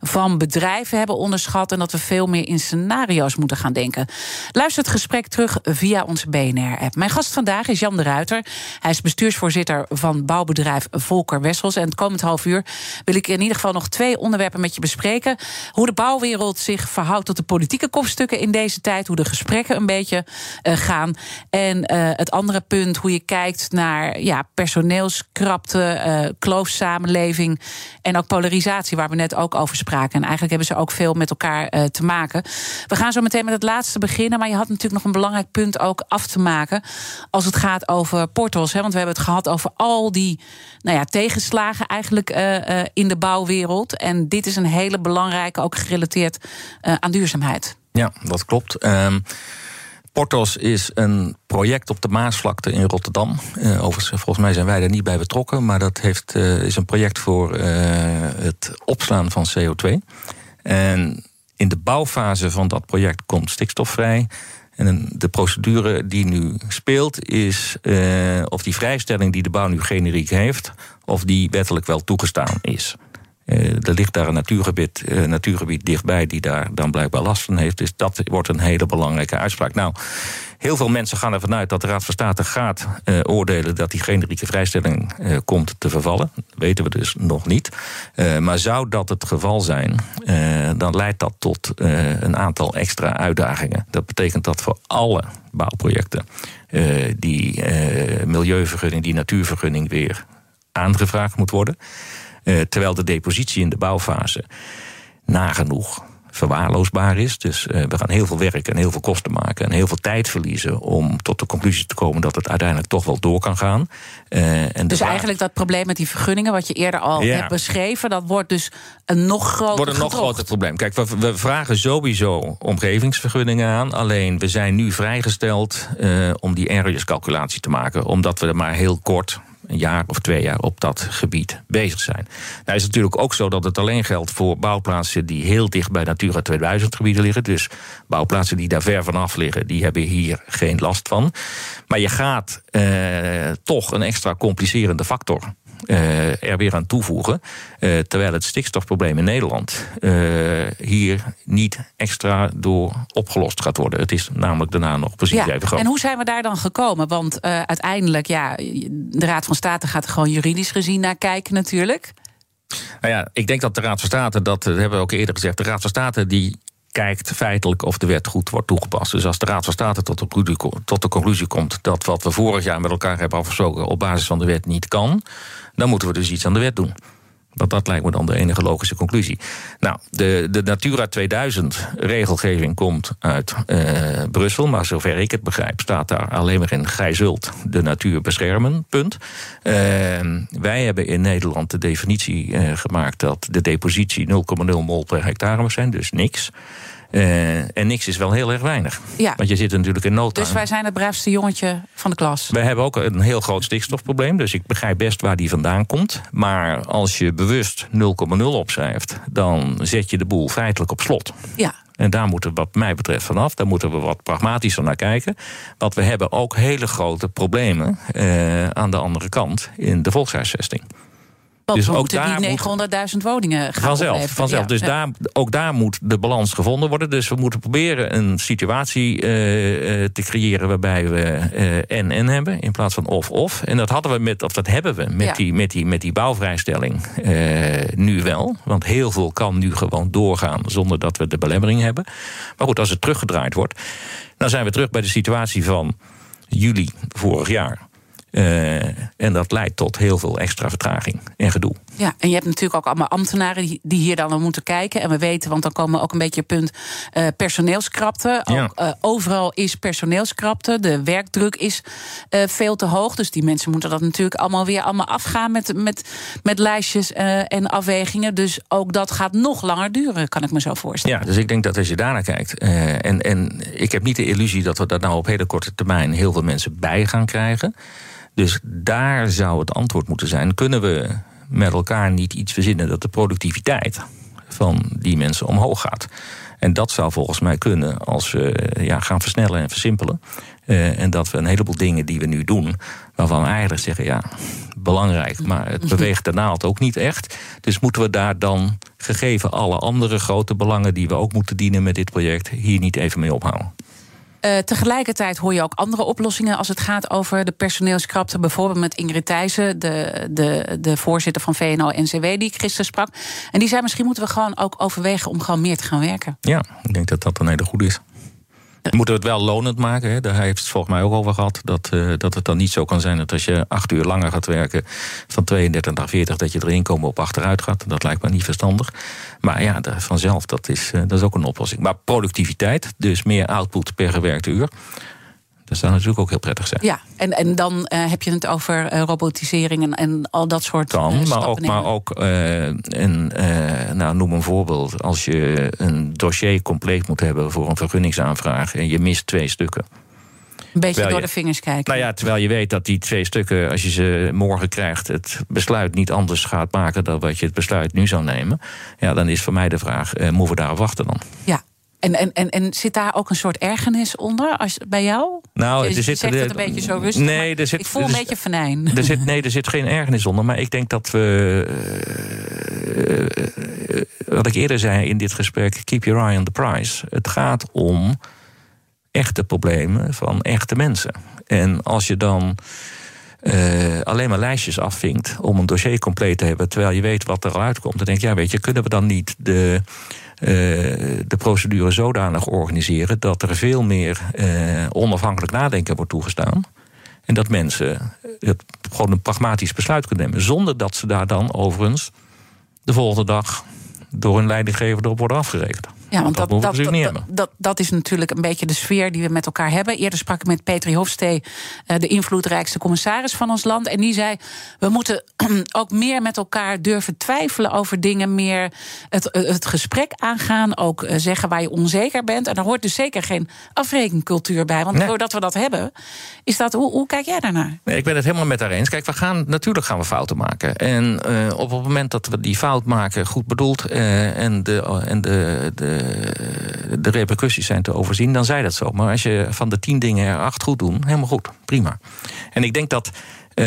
S2: van bedrijven hebben onderschat... en dat we veel meer in scenario's moeten gaan denken. Luister het gesprek terug via onze BNR-app. Mijn gast vandaag is Jan de Ruiter. Hij is bestuursvoorzitter van bouwbedrijf Volker Wessels. En het komend half uur wil ik in ieder geval nog twee onderwerpen met je bespreken. Hoe de bouwwereld zich verhoudt tot de politieke kopstukken in deze tijd. Hoe de gesprekken een beetje uh, gaan. En uh, het andere punt, hoe je kijkt naar ja, personeelskrapte, uh, kloofsamenleving en ook polarisatie, waar we net ook over spraken. En eigenlijk hebben ze ook veel met elkaar te maken. We gaan zo meteen met het laatste beginnen. Maar je had natuurlijk nog een belangrijk punt ook af te maken. Als het gaat over portals. Hè, want we hebben het gehad over al die nou ja, tegenslagen eigenlijk uh, uh, in de bouwwereld. En dit is een hele belangrijke, ook gerelateerd uh, aan duurzaamheid.
S3: Ja, dat klopt. Um, Portos is een project op de Maasvlakte in Rotterdam. Overigens, volgens mij zijn wij er niet bij betrokken. Maar dat heeft, is een project voor het opslaan van CO2. En in de bouwfase van dat project komt stikstof vrij. En de procedure die nu speelt is uh, of die vrijstelling die de bouw nu generiek heeft, of die wettelijk wel toegestaan is. Uh, er ligt daar een natuurgebied, uh, natuurgebied dichtbij die daar dan blijkbaar last van heeft. Dus dat wordt een hele belangrijke uitspraak. Nou, heel veel mensen gaan ervan uit dat de Raad van State gaat uh, oordelen dat die generieke vrijstelling komt te vervallen. Dat weten we dus nog niet. Maar zou dat het geval zijn, dan leidt dat tot een aantal extra uitdagingen. Dat betekent dat voor alle bouwprojecten die milieuvergunning, die natuurvergunning weer aangevraagd moet worden. Terwijl de depositie in de bouwfase nagenoeg verwaarloosbaar is. Dus uh, we gaan heel veel werk en heel veel kosten maken en heel veel tijd verliezen om tot de conclusie te komen dat het uiteindelijk toch wel door kan gaan.
S2: Uh, en dus eigenlijk dat probleem met die vergunningen, wat je eerder al ja. hebt beschreven, dat wordt dus een nog groter
S3: wordt een nog groter probleem. Kijk, we, we, vragen sowieso omgevingsvergunningen aan. Alleen we zijn nu vrijgesteld uh, om die areas calculatie te maken, omdat we er maar heel kort een jaar of twee jaar op dat gebied bezig zijn. Nou is natuurlijk ook zo dat het alleen geldt voor bouwplaatsen die heel dicht bij Natura 2000 gebieden liggen. Dus bouwplaatsen die daar ver vanaf liggen, die hebben hier geen last van. Maar je gaat eh, toch een extra complicerende factor er weer aan toevoegen. Uh, terwijl het stikstofprobleem in Nederland uh, hier niet extra door opgelost gaat worden. Het is namelijk daarna nog precies
S2: ja,
S3: even groot.
S2: En hoe zijn we daar dan gekomen? Want uiteindelijk, ja, de Raad van State gaat er gewoon juridisch gezien naar kijken natuurlijk.
S3: Nou ja, ik denk dat de Raad van State, dat hebben we ook eerder gezegd, de Raad van State die kijkt feitelijk of de wet goed wordt toegepast. Dus als de Raad van State tot de, conclusie komt dat wat we vorig jaar met elkaar hebben afgesproken op basis van de wet niet kan, dan moeten we dus iets aan de wet doen. Dat, dat lijkt me dan de enige logische conclusie. Nou, de, de Natura 2000 regelgeving komt uit uh, Brussel, maar zover ik het begrijp, staat daar alleen maar in: gij zult de natuur beschermen. Punt. Uh, wij hebben in Nederland de definitie uh, gemaakt dat de depositie 0,0 mol per hectare mag zijn, dus niks. Uh, en niks is wel heel erg weinig.
S2: Ja.
S3: Want je zit natuurlijk in nood.
S2: Dus wij zijn het braafste jongetje van de klas.
S3: We hebben ook een heel groot stikstofprobleem. Dus ik begrijp best waar die vandaan komt. Maar als je bewust 0,0 opschrijft, dan zet je de boel feitelijk op slot.
S2: Ja.
S3: En daar moeten we wat mij betreft vanaf. Daar moeten we wat pragmatischer naar kijken. Want we hebben ook hele grote problemen uh, aan de andere kant in de volkshuisvesting.
S2: Dus ook daar die 900.000 woningen gaan
S3: vanzelf,
S2: opleveren.
S3: vanzelf.
S2: Ja,
S3: dus. Daar, ook daar moet de balans gevonden worden. Dus we moeten proberen een situatie uh, te creëren waarbij we uh, en-en hebben in plaats van of-of. En dat hadden we met, of dat hebben we met,
S2: Ja.
S3: die, met, die, met die bouwvrijstelling uh, nu wel. Want heel veel kan nu gewoon doorgaan zonder dat we de belemmering hebben. Maar goed, als het teruggedraaid wordt, dan zijn we terug bij de situatie van juli vorig jaar. Uh, en dat leidt tot heel veel extra vertraging en gedoe.
S2: Ja, en je hebt natuurlijk ook allemaal ambtenaren die, die hier dan naar moeten kijken. En we weten, want dan komen we ook een beetje op punt uh, personeelskrapte.
S3: Ja.
S2: Ook, uh, overal is personeelskrapte. De werkdruk is veel te hoog. Dus die mensen moeten dat natuurlijk allemaal weer allemaal afgaan met, met, met lijstjes en afwegingen. Dus ook dat gaat nog langer duren, kan ik me zo voorstellen.
S3: Ja, dus ik denk dat als je daarnaar kijkt. En, en ik heb niet de illusie dat we daar nou op hele korte termijn heel veel mensen bij gaan krijgen. Dus daar zou het antwoord moeten zijn. Kunnen we met elkaar niet iets verzinnen dat de productiviteit van die mensen omhoog gaat? En dat zou volgens mij kunnen als we ja, gaan versnellen en versimpelen. Uh, en dat we een heleboel dingen die we nu doen, waarvan we eigenlijk zeggen, ja, belangrijk, maar het beweegt de naald ook niet echt. Dus moeten we daar dan, gegeven alle andere grote belangen die we ook moeten dienen met dit project, hier niet even mee ophouden?
S2: Uh, tegelijkertijd hoor je ook andere oplossingen als het gaat over de personeelskrapte. Bijvoorbeeld met Ingrid Thijssen, de, de, de voorzitter van VNO-NCW, die gisteren sprak. En die zei: misschien moeten we gewoon ook overwegen om gewoon meer te gaan werken.
S3: Ja, ik denk dat dat een hele goede is. We moeten het wel lonend maken. Hè. Daar heeft het volgens mij ook over gehad. Dat, uh, dat het dan niet zo kan zijn dat als je acht uur langer gaat werken... van 32 naar 40, dat je er inkomen op achteruit gaat. Dat lijkt me niet verstandig. Maar ja, vanzelf, dat is, uh, dat is ook een oplossing. Maar productiviteit, dus meer output per gewerkte uur... Dat zou natuurlijk ook heel prettig zijn.
S2: Ja, en, en dan uh, heb je het over uh, robotisering en, en al dat soort
S3: kan,
S2: uh,
S3: maar ook, maar ook een, nou, noem een voorbeeld. Als je een dossier compleet moet hebben voor een vergunningsaanvraag en je mist twee stukken.
S2: Een beetje door de vingers kijken.
S3: Nou ja, terwijl je weet dat die twee stukken, als je ze morgen krijgt, het besluit niet anders gaat maken dan wat je het besluit nu zou nemen. Ja, dan is voor mij de vraag: moeten we daarop wachten dan?
S2: Ja, en, en, en, en zit daar ook een soort ergernis onder als, bij jou?
S3: Nou,
S2: je,
S3: er zit
S2: zegt het een beetje zo rustig.
S3: Nee, er zit,
S2: ik voel een beetje venijn.
S3: Er zit, nee, er zit geen ergernis onder. Maar ik denk dat we. Uh, wat ik eerder zei in dit gesprek: keep your eye on the prize. Het gaat om echte problemen van echte mensen. En als je dan. Uh, alleen maar lijstjes afvinkt om een dossier compleet te hebben, terwijl je weet wat er al uitkomt. Dan denk ik, ja, weet je, kunnen we dan niet de, de procedure zodanig organiseren dat er veel meer uh, onafhankelijk nadenken wordt toegestaan. En dat mensen gewoon een pragmatisch besluit kunnen nemen. Zonder dat ze daar dan overigens de volgende dag door een leidinggever erop worden afgerekend.
S2: Ja, want
S3: dat,
S2: dat,
S3: dat,
S2: dat,
S3: niet
S2: dat, dat, dat, is natuurlijk een beetje de sfeer die we met elkaar hebben. Eerder sprak ik met Petri Hofstee, de invloedrijkste commissaris van ons land. En die zei: We moeten <clears throat> ook meer met elkaar durven twijfelen over dingen. Meer het, het gesprek aangaan. Ook zeggen waar je onzeker bent. En daar hoort dus zeker geen afrekencultuur bij. Want
S3: Nee.
S2: doordat we dat hebben, is dat. Hoe, hoe kijk jij daarnaar?
S3: Nee, ik ben het helemaal met haar eens. Kijk, we gaan, natuurlijk gaan we fouten maken. En eh, op het moment dat we die fout maken, goed bedoeld... eh, en, de, en de, de, de repercussies zijn te overzien, dan zij dat zo. Maar als je van de tien dingen er acht goed doen, helemaal goed, prima. En ik denk dat eh,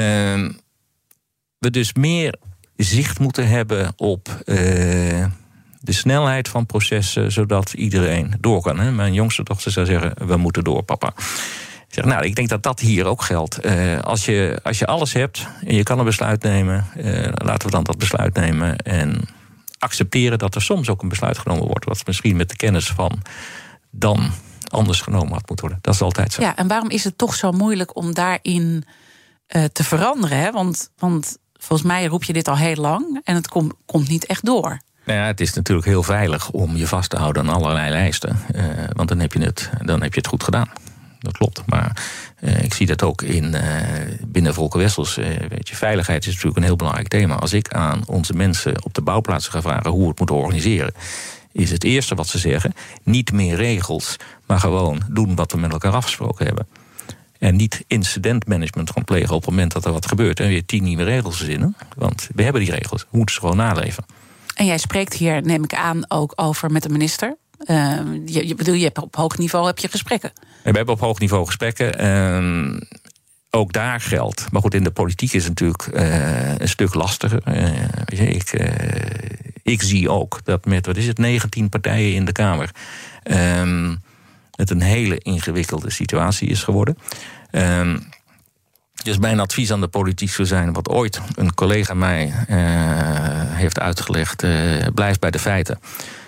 S3: we dus meer zicht moeten hebben op... eh, de snelheid van processen, zodat iedereen door kan. Hè? Mijn jongste dochter zou zeggen, we moeten door, papa. Zeg, nou, ik denk dat dat hier ook geldt. Eh, als, je, als je alles hebt en je kan een besluit nemen, eh, laten we dan dat besluit nemen. En accepteren dat er soms ook een besluit genomen wordt, wat misschien met de kennis van dan anders genomen had moeten worden. Dat is altijd zo.
S2: Ja, en waarom is het toch zo moeilijk om daarin eh, te veranderen? Hè? Want, want volgens mij roep je dit al heel lang en het kom- komt niet echt door.
S3: Nou ja, het is natuurlijk heel veilig om je vast te houden aan allerlei lijsten. eh, want dan heb, je het, dan heb je het goed gedaan. Dat klopt. Maar eh, ik zie dat ook in, eh, binnen Volker Wessels. eh, weet je, veiligheid is natuurlijk een heel belangrijk thema. Als ik aan onze mensen op de bouwplaatsen ga vragen hoe we het moeten organiseren. Is het eerste wat ze zeggen: niet meer regels, maar gewoon doen wat we met elkaar afgesproken hebben. En niet incidentmanagement gaan plegen op het moment dat er wat gebeurt en weer tien nieuwe regels verzinnen. Want we hebben die regels, we moeten ze gewoon naleven.
S2: En jij spreekt hier, neem ik aan, ook over met de minister. Eh, je, je bedoel, je op hoog niveau heb je gesprekken.
S3: En we hebben op hoog niveau gesprekken. Ehm, ook daar geldt. Maar goed, in de politiek is het natuurlijk eh, een stuk lastiger. Eh, ik, eh, ik zie ook dat met, wat is het, 19 partijen in de Kamer. ehm, het een hele ingewikkelde situatie is geworden. Dus mijn advies aan de politiek zou zijn, wat ooit een collega mij heeft uitgelegd: eh, blijf bij de feiten.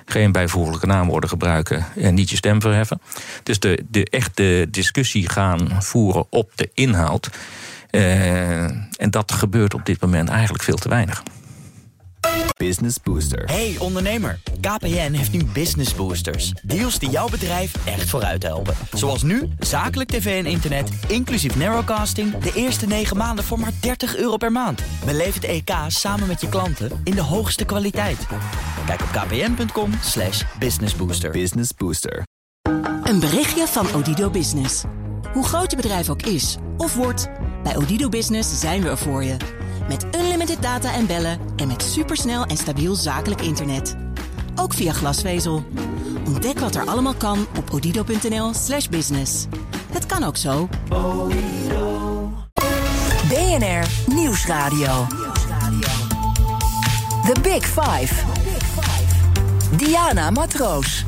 S3: Geen bijvoeglijke naamwoorden gebruiken en niet je stem verheffen. Dus de, de echte discussie gaan voeren op de inhoud. Eh, en dat gebeurt op dit moment eigenlijk veel te weinig.
S4: Business Booster. Hey ondernemer, KPN heeft nu Business Boosters. Deals die jouw bedrijf echt vooruit helpen. Zoals nu, zakelijk tv en internet, inclusief narrowcasting... de eerste 9 maanden voor maar 30 euro per maand. Beleef het EK samen met je klanten in de hoogste kwaliteit. Kijk op kpn.com slash businessbooster.
S5: Business Booster.
S1: Een berichtje van Odido Business. Hoe groot je bedrijf ook is of wordt, bij Odido Business zijn we er voor je. Met unlimited data en bellen en met supersnel en stabiel zakelijk internet. Ook via glasvezel. Ontdek wat er allemaal kan op odido.nl/slash business. Het kan ook zo.
S6: BNR Nieuwsradio. The Big Five. Diana Matroos.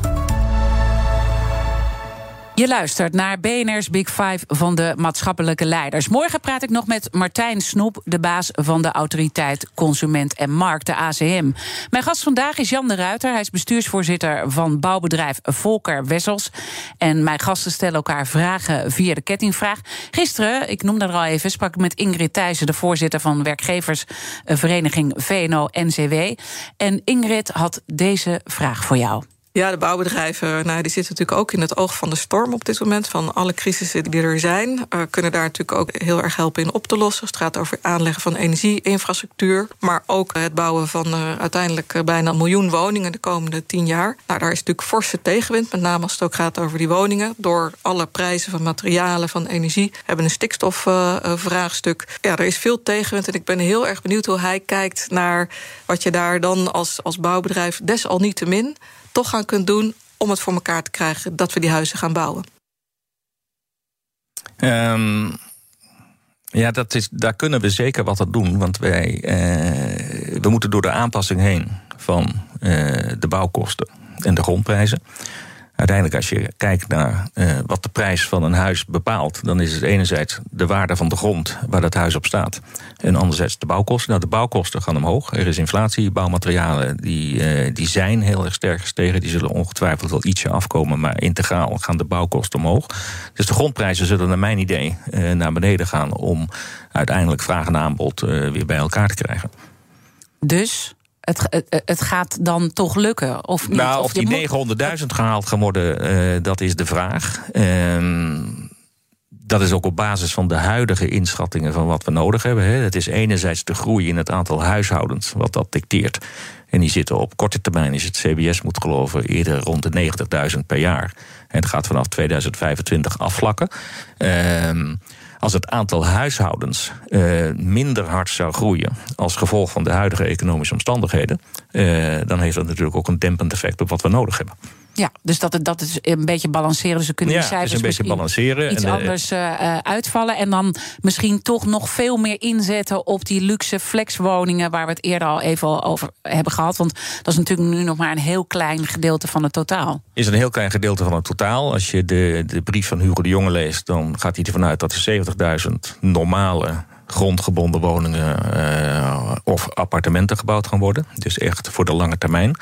S2: Je luistert naar BNR's Big Five van de maatschappelijke leiders. Morgen praat ik nog met Martijn Snoep, de baas van de Autoriteit Consument en Markt, de ACM. Mijn gast vandaag is Jan de Ruiter. Hij is bestuursvoorzitter van bouwbedrijf Volker Wessels. En mijn gasten stellen elkaar vragen via de kettingvraag. Gisteren, ik noemde er al even, sprak ik met Ingrid Thijssen, de voorzitter van werkgeversvereniging VNO-NCW. En Ingrid had deze vraag voor jou.
S5: Ja, de bouwbedrijven nou, die zitten natuurlijk ook in het oog van de storm op dit moment. Van alle crisissen die er zijn, uh, kunnen daar natuurlijk ook heel erg helpen in op te lossen. Het gaat over aanleggen van energieinfrastructuur. Maar ook het bouwen van uh, uiteindelijk uh, bijna een miljoen woningen de komende tien jaar. Nou, daar is natuurlijk forse tegenwind, met name als het ook gaat over die woningen. Door alle prijzen van materialen, van energie, hebben een stikstofvraagstuk. ja, er is veel tegenwind en ik ben heel erg benieuwd hoe hij kijkt naar wat je daar dan als, als bouwbedrijf desalniettemin toch gaan kunt doen om het voor elkaar te krijgen dat we die huizen gaan bouwen?
S3: Um, ja, dat is, daar kunnen we zeker wat aan doen. Want wij uh, we moeten door de aanpassing heen van uh, de bouwkosten en de grondprijzen uiteindelijk als je kijkt naar uh, wat de prijs van een huis bepaalt, dan is het enerzijds de waarde van de grond waar dat huis op staat. En anderzijds de bouwkosten. Nou, de bouwkosten gaan omhoog. Er is inflatie. Bouwmaterialen die, uh, die zijn heel erg sterk gestegen. Die zullen ongetwijfeld wel ietsje afkomen. Maar integraal gaan de bouwkosten omhoog. Dus de grondprijzen zullen naar mijn idee uh, naar beneden gaan om uiteindelijk vraag en aanbod weer bij elkaar te krijgen.
S2: Dus het, het, gaat dan toch lukken? Of, niet?
S3: Nou, of, of die 900.000 gehaald gaan worden, uh, dat is de vraag. Uh, dat is ook op basis van de huidige inschattingen van wat we nodig hebben. Hè. Het is enerzijds de groei in het aantal huishoudens wat dat dicteert. En die zitten op korte termijn, is het CBS moet geloven, eerder rond de 90.000 per jaar. En het gaat vanaf 2025 afvlakken. Uh, als het aantal huishoudens uh, minder hard zou groeien als gevolg van de huidige economische omstandigheden, uh, dan heeft dat natuurlijk ook een dempend effect op wat we nodig hebben.
S2: Ja, dus dat, dat is een beetje balanceren. Dus we kunnen
S3: ja,
S2: die cijfers
S3: een beetje balanceren.
S2: iets
S3: en,
S2: anders uh, uitvallen. En dan misschien toch nog veel meer inzetten op die luxe flexwoningen... waar we het eerder al even over hebben gehad. Want dat is natuurlijk nu nog maar een heel klein gedeelte van het totaal.
S3: Is een heel klein gedeelte van het totaal. Als je de, de brief van Hugo de Jonge leest... dan gaat hij ervan uit dat er 70.000 normale grondgebonden woningen uh, of appartementen gebouwd gaan worden. Dus echt voor de lange termijn.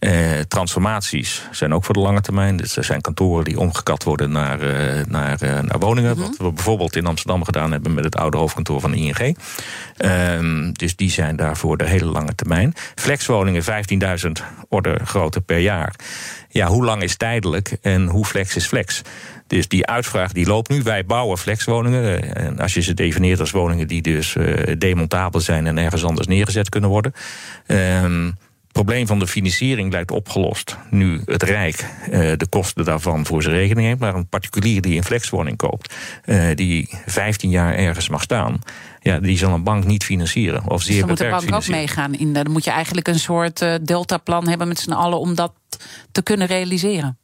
S3: Uh, transformaties zijn ook voor de lange termijn. Dus er zijn kantoren die omgekat worden naar, uh, naar, uh, naar woningen. -hmm. Wat we bijvoorbeeld in Amsterdam gedaan hebben met het oude hoofdkantoor van ING. Ehm, dus die zijn daar voor de hele lange termijn. Flexwoningen 15.000 orde grootte per jaar. Ja, hoe lang is tijdelijk en hoe flex is flex? Dus die uitvraag die loopt nu. Wij bouwen flexwoningen. En als je ze definieert als woningen die dus demontabel zijn en ergens anders neergezet kunnen worden. Um, het probleem van de financiering lijkt opgelost. Nu het Rijk uh, de kosten daarvan voor zijn rekening heeft. Maar een particulier die een flexwoning koopt, uh, die 15 jaar ergens mag staan. Ja, die zal een bank niet financieren. Of zeer
S2: dus dan moet de bank ook meegaan. In, dan moet je eigenlijk een soort uh, deltaplan hebben met z'n allen om dat te kunnen realiseren.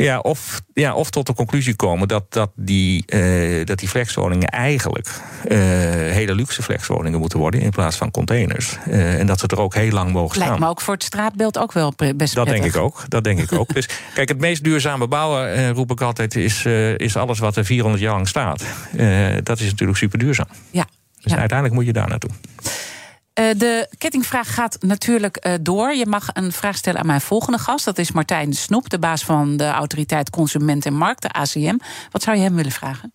S3: Ja, of, ja, of tot de conclusie komen dat, dat, die, uh, dat die flexwoningen eigenlijk uh, hele luxe flexwoningen moeten worden in plaats van containers. Uh, en dat ze er ook heel lang mogen staan.
S2: Lijkt me ook voor het straatbeeld ook wel best
S3: Dat
S2: prettig.
S3: denk ik ook. Dat denk ik ook. <laughs> dus kijk, het meest duurzame bouwen, roep ik altijd, is, is alles wat er 400 jaar lang staat. dat is natuurlijk super duurzaam.
S2: Ja.
S3: Dus
S2: ja.
S3: uiteindelijk moet je daar naartoe.
S2: Uh, de kettingvraag gaat natuurlijk uh, door. Je mag een vraag stellen aan mijn volgende gast. Dat is Martijn Snoep, de baas van de Autoriteit Consument en Markt, de ACM. Wat zou je hem willen vragen?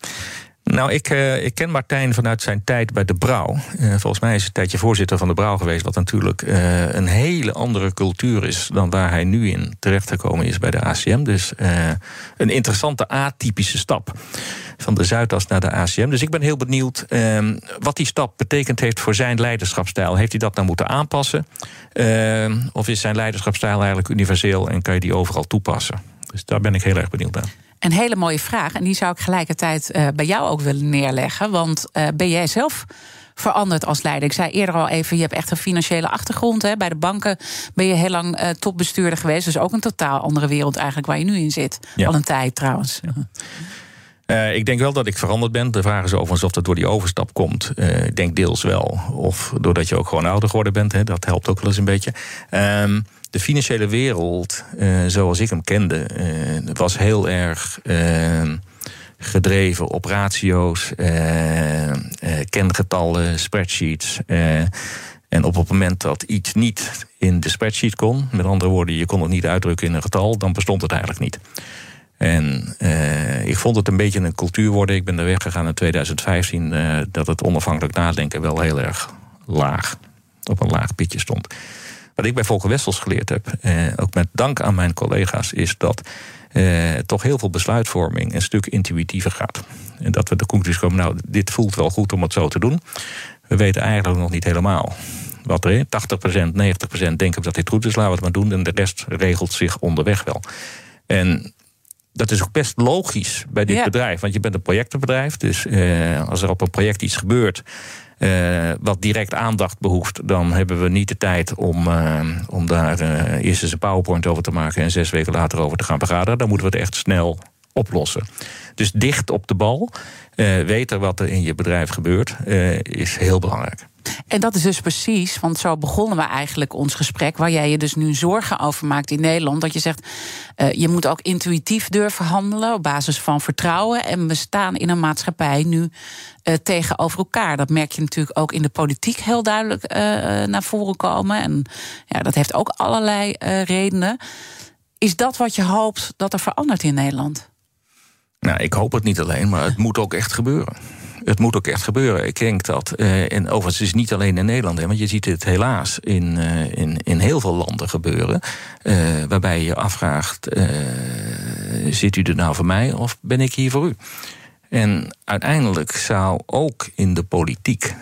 S3: Nou, ik, uh, ik ken Martijn vanuit zijn tijd bij de Brouw. Uh, volgens mij is hij een tijdje voorzitter van de Brouw geweest... wat natuurlijk uh, een hele andere cultuur is... dan waar hij nu in terechtgekomen is bij de ACM. Dus een interessante atypische stap van de Zuidas naar de ACM. Dus ik ben heel benieuwd ehm, wat die stap betekend heeft... voor zijn leiderschapsstijl. Heeft hij dat nou moeten aanpassen? Ehm, of is zijn leiderschapsstijl eigenlijk universeel... en kan je die overal toepassen? Dus daar ben ik heel erg benieuwd naar.
S2: Een hele mooie vraag. En die zou ik gelijkertijd uh, bij jou ook willen neerleggen. Want uh, ben jij zelf veranderd als leider? Ik zei eerder al even, je hebt echt een financiële achtergrond. Hè? Bij de banken ben je heel lang uh, topbestuurder geweest. Dus ook een totaal andere wereld eigenlijk waar je nu in zit. Ja. Al een tijd trouwens. Ja.
S3: Uh, ik denk wel dat ik veranderd ben. De vraag is overigens of dat door die overstap komt. Uh, ik denk deels wel. Of doordat je ook gewoon ouder geworden bent. Hè, dat helpt ook wel eens een beetje. Um, de financiële wereld, zoals ik hem kende, was heel erg gedreven op ratio's, kengetallen, spreadsheets. En op het moment dat iets niet in de spreadsheet kon, met andere woorden, je kon het niet uitdrukken in een getal, dan bestond het eigenlijk niet. En ik vond het een beetje een cultuur worden. Ik ben er weggegaan in 2015 uh, dat het onafhankelijk nadenken wel heel erg laag, op een laag pitje stond. Wat ik bij Volker Wessels geleerd heb, uh, ook met dank aan mijn collega's, is dat toch heel veel besluitvorming een stuk intuïtiever gaat. En dat we de conclusie komen, nou, dit voelt wel goed om het zo te doen. We weten eigenlijk nog niet helemaal wat er is. 80%, 90% denken dat dit goed is, laten we het maar doen. En de rest regelt zich onderweg wel. En dat is ook best logisch bij dit bedrijf. Want je bent een projectenbedrijf. Dus eh, als er op een project iets gebeurt. Uh, wat direct aandacht behoeft, dan hebben we niet de tijd om, uh, om daar uh, eerst eens een PowerPoint over te maken en zes weken later over te gaan vergaderen. Dan moeten we het echt snel oplossen. Dus dicht op de bal, weten wat er in je bedrijf gebeurt, is heel belangrijk.
S2: En dat is dus precies, want zo begonnen we eigenlijk ons gesprek, waar jij je dus nu zorgen over maakt in Nederland. Dat je zegt, uh, je moet ook intuïtief durven handelen op basis van vertrouwen. En we staan in een maatschappij nu uh, tegenover elkaar. Dat merk je natuurlijk ook in de politiek heel duidelijk uh, naar voren komen. En ja, dat heeft ook allerlei redenen. Is dat wat je hoopt dat er verandert in Nederland?
S3: Nou, ik hoop het niet alleen, maar het moet ook echt gebeuren het moet ook echt gebeuren. Ik denk dat, uh, en overigens is het niet alleen in Nederland, hè, want je ziet het helaas in, uh, in, in heel veel landen gebeuren. Uh, waarbij je je afvraagt: zit u er nou voor mij of ben ik hier voor u? En uiteindelijk zou ook in de politiek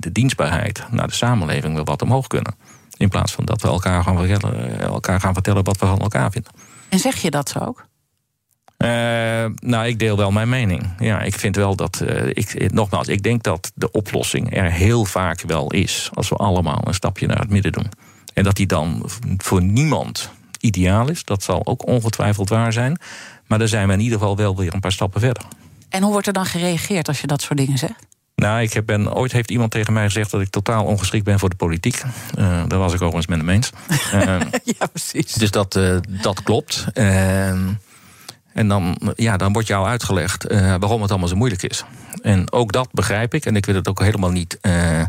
S3: de dienstbaarheid naar de samenleving wel wat omhoog kunnen. In plaats van dat we elkaar gaan vertellen, elkaar gaan vertellen wat we van elkaar vinden.
S2: En zeg je dat zo ook?
S3: Uh, nou, ik deel wel mijn mening. Ja, ik vind wel dat. Uh, ik, nogmaals, ik denk dat de oplossing er heel vaak wel is. als we allemaal een stapje naar het midden doen. En dat die dan voor niemand ideaal is. Dat zal ook ongetwijfeld waar zijn. Maar dan zijn we in ieder geval wel weer een paar stappen verder.
S2: En hoe wordt er dan gereageerd als je dat soort dingen zegt?
S3: Nou, ik ben, ooit heeft iemand tegen mij gezegd dat ik totaal ongeschikt ben voor de politiek. Uh, daar was ik overigens met hem eens. <laughs>
S2: ja, precies.
S3: Dus dat, dat klopt. Ehm, en dan, ja, dan wordt jou uitgelegd uh, waarom het allemaal zo moeilijk is. En ook dat begrijp ik. En ik wil het ook helemaal niet uh, uh,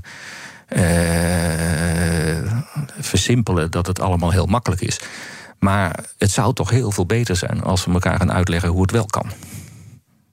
S3: versimpelen dat het allemaal heel makkelijk is. Maar het zou toch heel veel beter zijn als we elkaar gaan uitleggen hoe het wel kan.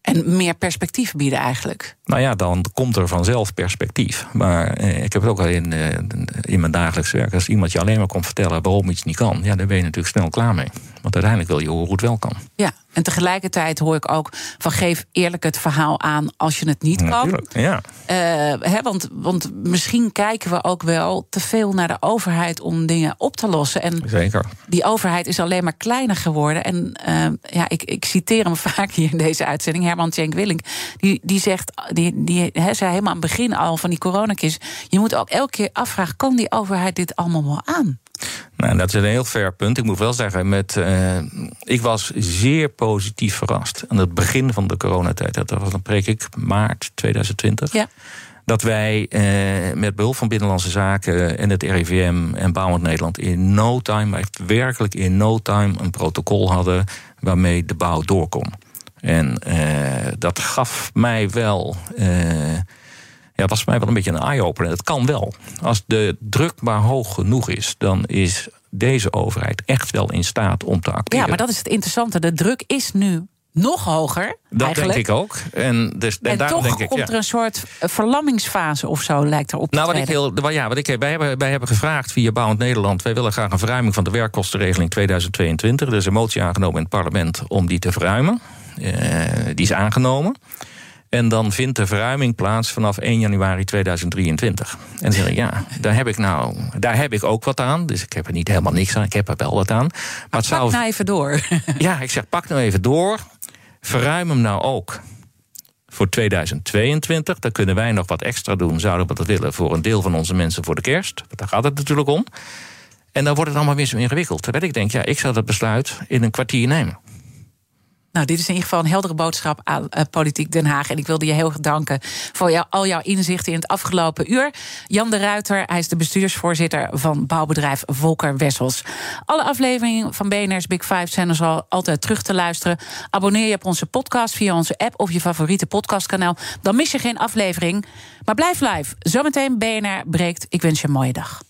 S2: En meer perspectief bieden eigenlijk.
S3: Nou ja, dan komt er vanzelf perspectief. Maar eh, ik heb het ook al in, eh, in mijn dagelijks werk. Als iemand je alleen maar komt vertellen waarom iets niet kan, ja, dan ben je natuurlijk snel klaar mee. Want uiteindelijk wil je horen hoe het wel kan.
S2: Ja, en tegelijkertijd hoor ik ook van geef eerlijk het verhaal aan als je het niet kan.
S3: Ja.
S2: Uh, want, want misschien kijken we ook wel te veel naar de overheid om dingen op te lossen. En
S3: Zeker.
S2: Die overheid is alleen maar kleiner geworden. En uh, ja, ik, ik citeer hem <laughs> vaak hier in deze uitzending, Herman Tjenk Willink. Die, die zegt, die, die he, zei helemaal aan het begin al van die coronacrisis. Je moet ook elke keer afvragen: kan die overheid dit allemaal wel aan?
S3: Nou, dat is een heel fair punt. Ik moet wel zeggen, met, uh, ik was zeer positief verrast aan het begin van de coronatijd. Dat was dan preek ik maart 2020.
S2: Ja.
S3: Dat wij eh, met behulp van Binnenlandse Zaken en het RIVM en Bouwend Nederland in no time, echt werkelijk in no time, een protocol hadden waarmee de bouw door kon. En uh, dat gaf mij wel. Ja, was voor mij wel een beetje een eye-opener. Het kan wel. Als de druk maar hoog genoeg is, dan is deze overheid echt wel in staat om te acteren.
S2: Ja, maar dat is het interessante. De druk is nu nog hoger.
S3: Dat
S2: eigenlijk.
S3: denk ik ook. En, dus,
S2: en, en toch
S3: denk ik,
S2: komt
S3: ja.
S2: er een soort verlammingsfase of zo, lijkt erop
S3: nou,
S2: te
S3: wat ik heel, ja, wat ik, wij, hebben, wij hebben gevraagd via Bouwend Nederland... wij willen graag een verruiming van de werkkostenregeling 2022. Er is een motie aangenomen in het parlement om die te verruimen. Uh, die is aangenomen. En dan vindt de verruiming plaats vanaf 1 januari 2023. En dan zeg ik, ja, daar heb ik nou, daar heb ik ook wat aan. Dus ik heb er niet helemaal niks aan, ik heb er wel wat aan. Maar, zou...
S2: pak nou even door. <laughs>
S3: Ja, ik zeg, pak nou even door. Verruim hem nou ook voor 2022. Dan kunnen wij nog wat extra doen, zouden we dat willen... voor een deel van onze mensen voor de kerst. Want daar gaat het natuurlijk om. En dan wordt het allemaal weer zo ingewikkeld. Terwijl ik denk, ja, ik zou dat besluit in een kwartier nemen.
S2: Nou, dit is in ieder geval een heldere boodschap aan uh, Politiek Den Haag. En ik wilde je heel erg danken voor al jouw inzichten in het afgelopen uur. Jan de Ruiter, hij is de bestuursvoorzitter van bouwbedrijf Volker Wessels. Alle afleveringen van BNR's Big Five zijn dus al altijd terug te luisteren. Abonneer je op onze podcast via onze app of je favoriete podcastkanaal. Dan mis je geen aflevering. Maar blijf live. Zometeen BNR breekt. Ik wens je een mooie dag.